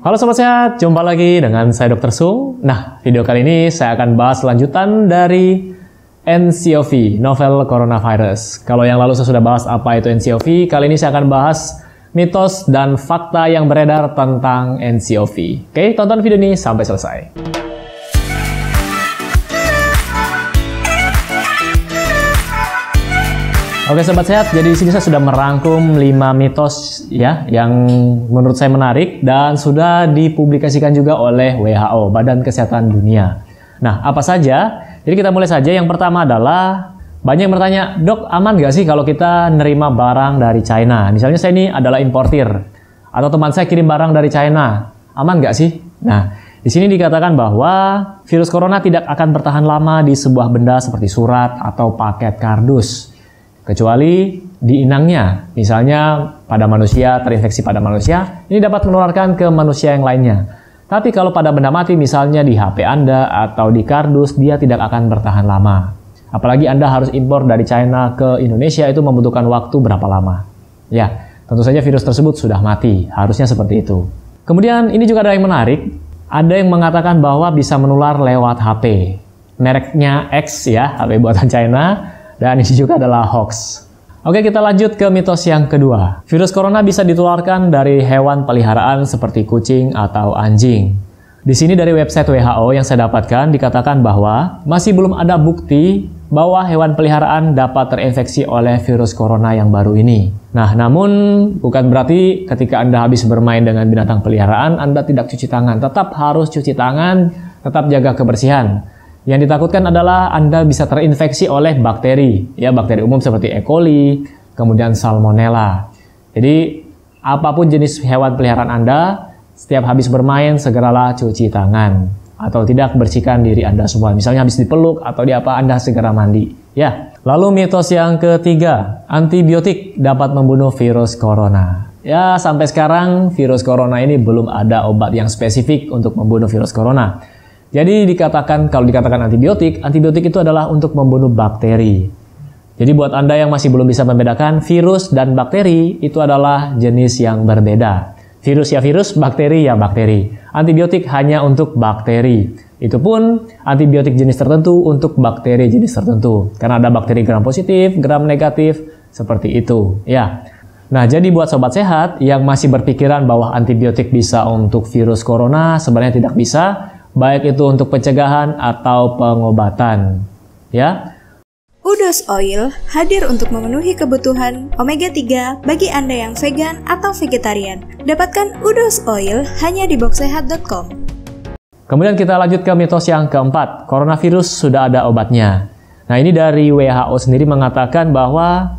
Halo Sobat Sehat, jumpa lagi dengan saya Dr. Sung. Nah, video kali ini saya akan bahas lanjutan dari NCOV, Novel Coronavirus. Kalau yang lalu saya sudah bahas apa itu NCOV, kali ini saya akan bahas mitos dan fakta yang beredar tentang NCOV. Oke, tonton video ini sampai selesai. Oke sobat sehat, jadi di sini saya sudah merangkum 5 mitos ya yang menurut saya menarik dan sudah dipublikasikan juga oleh WHO, Badan Kesehatan Dunia. Nah, apa saja? Jadi kita mulai saja. Yang pertama adalah banyak yang bertanya, "Dok, aman nggak sih kalau kita nerima barang dari China?" Misalnya saya ini adalah importir atau teman saya kirim barang dari China. Aman nggak sih? Nah, di sini dikatakan bahwa virus corona tidak akan bertahan lama di sebuah benda seperti surat atau paket kardus kecuali di inangnya. Misalnya pada manusia terinfeksi pada manusia, ini dapat menularkan ke manusia yang lainnya. Tapi kalau pada benda mati misalnya di HP Anda atau di kardus, dia tidak akan bertahan lama. Apalagi Anda harus impor dari China ke Indonesia itu membutuhkan waktu berapa lama. Ya, tentu saja virus tersebut sudah mati, harusnya seperti itu. Kemudian ini juga ada yang menarik, ada yang mengatakan bahwa bisa menular lewat HP. Mereknya X ya, HP buatan China, dan ini juga adalah hoax. Oke, kita lanjut ke mitos yang kedua. Virus corona bisa ditularkan dari hewan peliharaan seperti kucing atau anjing. Di sini dari website WHO yang saya dapatkan dikatakan bahwa masih belum ada bukti bahwa hewan peliharaan dapat terinfeksi oleh virus corona yang baru ini. Nah, namun bukan berarti ketika Anda habis bermain dengan binatang peliharaan Anda tidak cuci tangan. Tetap harus cuci tangan, tetap jaga kebersihan. Yang ditakutkan adalah Anda bisa terinfeksi oleh bakteri, ya bakteri umum seperti E. coli, kemudian Salmonella. Jadi apa pun jenis hewan peliharaan Anda, setiap habis bermain segeralah cuci tangan atau tidak bersihkan diri Anda semua. Misalnya habis dipeluk atau di apa Anda segera mandi. Ya. Lalu mitos yang ketiga, antibiotik dapat membunuh virus corona. Ya, sampai sekarang virus corona ini belum ada obat yang spesifik untuk membunuh virus corona. Jadi dikatakan kalau dikatakan antibiotik, antibiotik itu adalah untuk membunuh bakteri. Jadi buat Anda yang masih belum bisa membedakan virus dan bakteri itu adalah jenis yang berbeda. Virus ya virus, bakteri ya bakteri. Antibiotik hanya untuk bakteri. Itu pun antibiotik jenis tertentu untuk bakteri jenis tertentu. Karena ada bakteri gram positif, gram negatif, seperti itu. Ya. Nah, jadi buat sobat sehat yang masih berpikiran bahwa antibiotik bisa untuk virus corona, sebenarnya tidak bisa baik itu untuk pencegahan atau pengobatan. Ya. Udos Oil hadir untuk memenuhi kebutuhan omega 3 bagi Anda yang vegan atau vegetarian. Dapatkan Udos Oil hanya di boxsehat.com. Kemudian kita lanjut ke mitos yang keempat, coronavirus sudah ada obatnya. Nah ini dari WHO sendiri mengatakan bahwa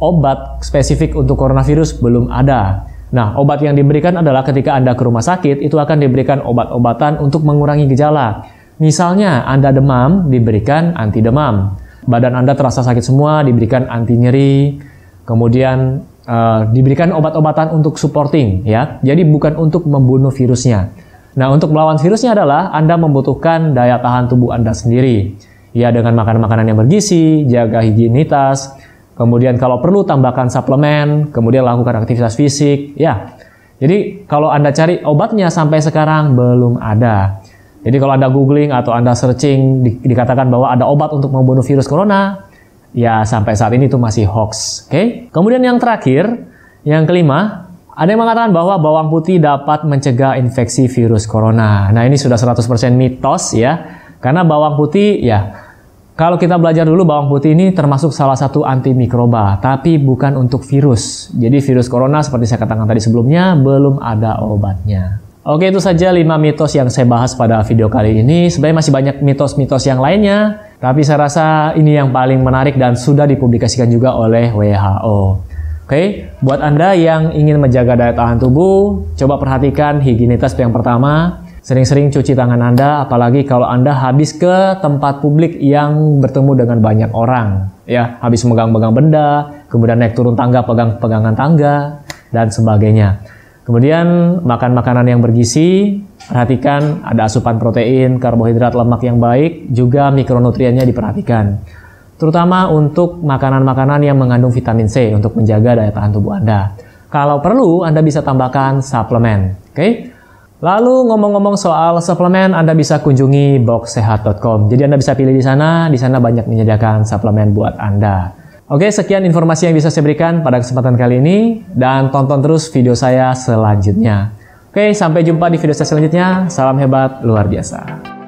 obat spesifik untuk coronavirus belum ada. Nah, obat yang diberikan adalah ketika Anda ke rumah sakit, itu akan diberikan obat-obatan untuk mengurangi gejala. Misalnya, Anda demam, diberikan anti demam. Badan Anda terasa sakit semua, diberikan anti nyeri. Kemudian, uh, diberikan obat-obatan untuk supporting, ya. Jadi, bukan untuk membunuh virusnya. Nah, untuk melawan virusnya adalah Anda membutuhkan daya tahan tubuh Anda sendiri. Ya, dengan makanan-makanan yang bergizi, jaga higienitas, Kemudian kalau perlu tambahkan suplemen, kemudian lakukan aktivitas fisik, ya. Jadi kalau Anda cari obatnya sampai sekarang belum ada. Jadi kalau Anda googling atau Anda searching di, dikatakan bahwa ada obat untuk membunuh virus corona, ya sampai saat ini itu masih hoax. Oke. Okay? Kemudian yang terakhir, yang kelima, ada yang mengatakan bahwa bawang putih dapat mencegah infeksi virus corona. Nah, ini sudah 100% mitos ya. Karena bawang putih ya kalau kita belajar dulu bawang putih ini termasuk salah satu antimikroba, tapi bukan untuk virus. Jadi virus corona seperti saya katakan tadi sebelumnya belum ada obatnya. Oke itu saja 5 mitos yang saya bahas pada video kali ini. Sebenarnya masih banyak mitos-mitos yang lainnya, tapi saya rasa ini yang paling menarik dan sudah dipublikasikan juga oleh WHO. Oke, buat Anda yang ingin menjaga daya tahan tubuh, coba perhatikan higienitas yang pertama, Sering-sering cuci tangan Anda, apalagi kalau Anda habis ke tempat publik yang bertemu dengan banyak orang. Ya, habis megang-megang benda, kemudian naik turun tangga, pegang-pegangan tangga, dan sebagainya. Kemudian makan makanan yang bergizi, perhatikan ada asupan protein, karbohidrat, lemak yang baik, juga mikronutriennya diperhatikan. Terutama untuk makanan-makanan yang mengandung vitamin C untuk menjaga daya tahan tubuh Anda. Kalau perlu, Anda bisa tambahkan suplemen. Oke? Okay? Lalu ngomong-ngomong soal suplemen, Anda bisa kunjungi boxsehat.com. Jadi Anda bisa pilih di sana, di sana banyak menyediakan suplemen buat Anda. Oke, sekian informasi yang bisa saya berikan pada kesempatan kali ini dan tonton terus video saya selanjutnya. Oke, sampai jumpa di video saya selanjutnya. Salam hebat luar biasa.